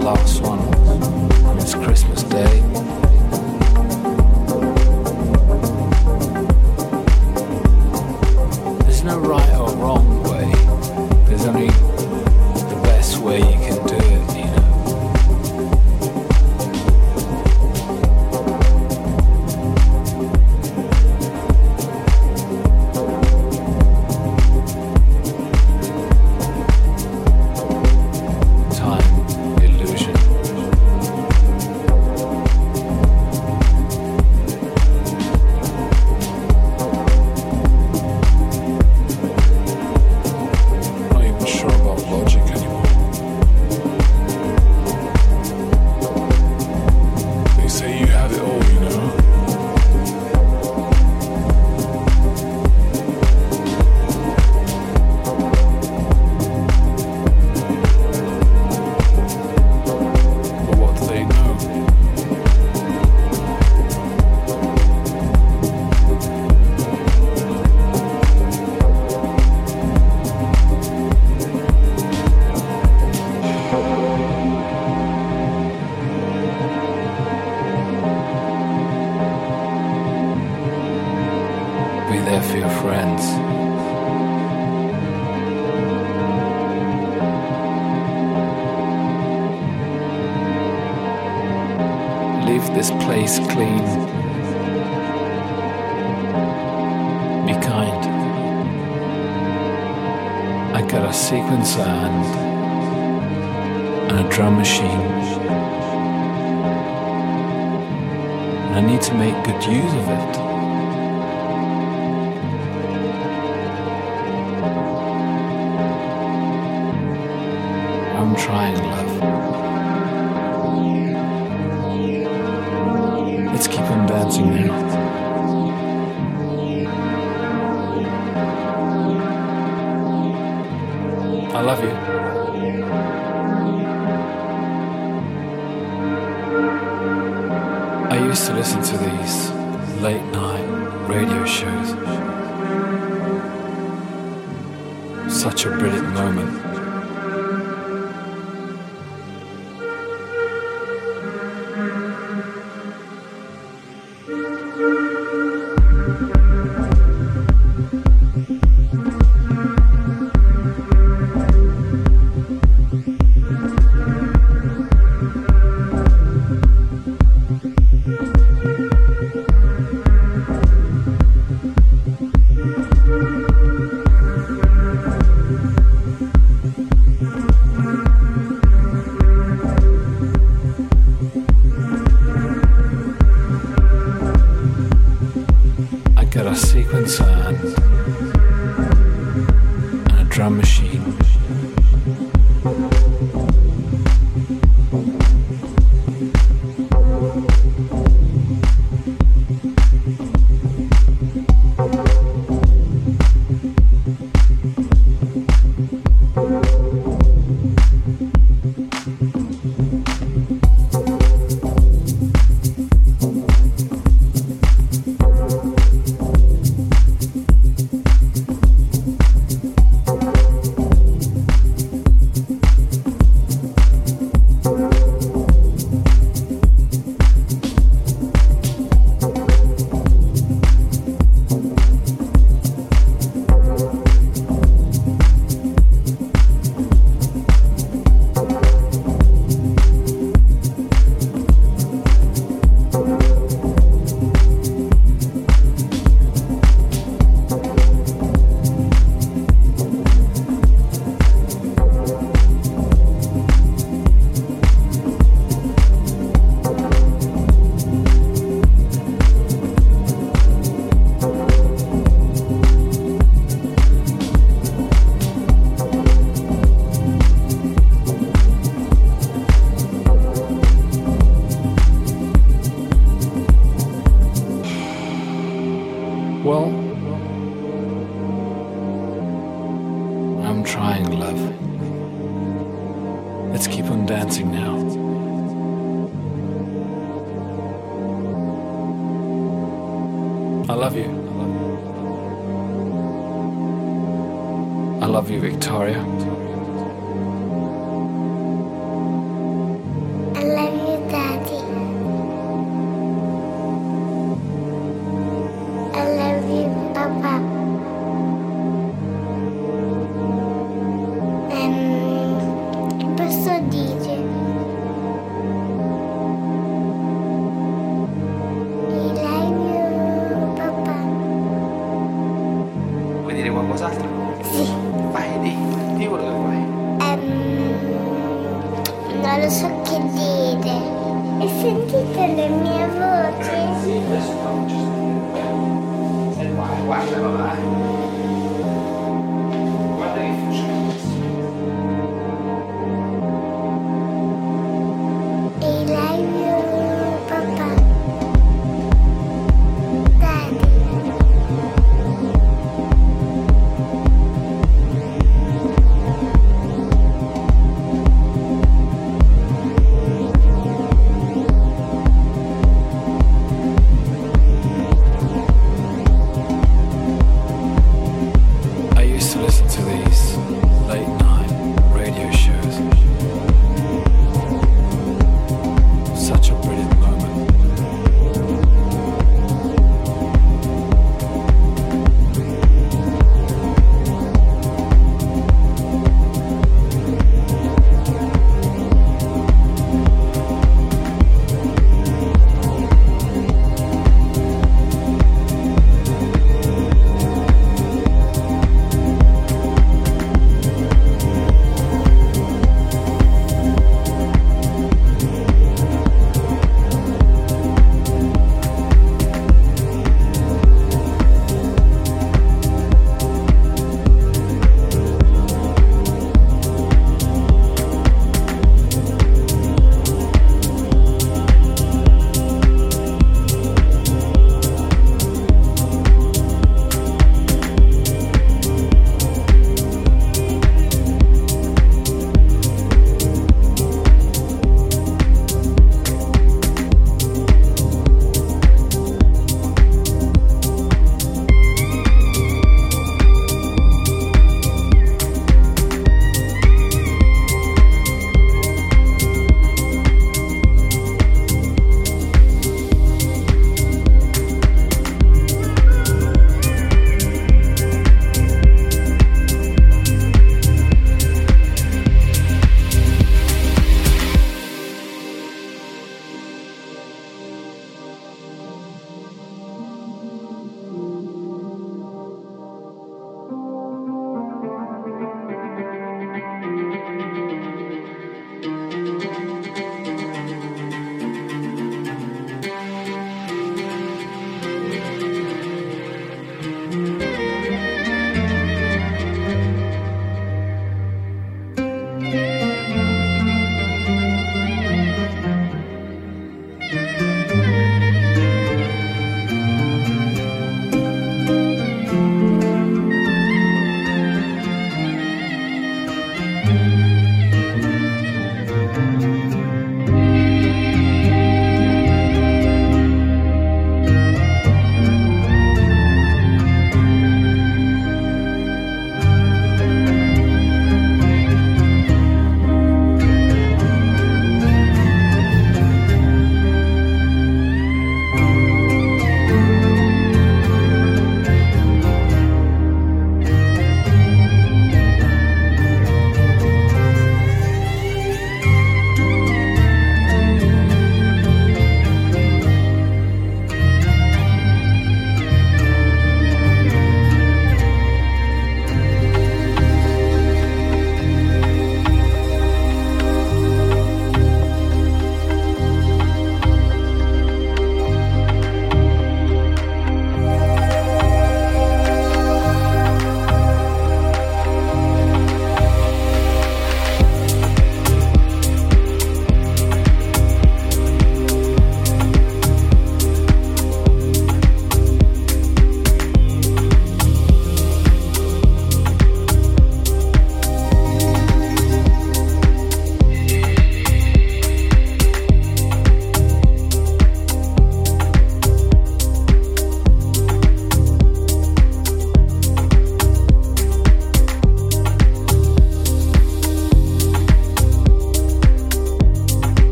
Last one and it's Christmas Day.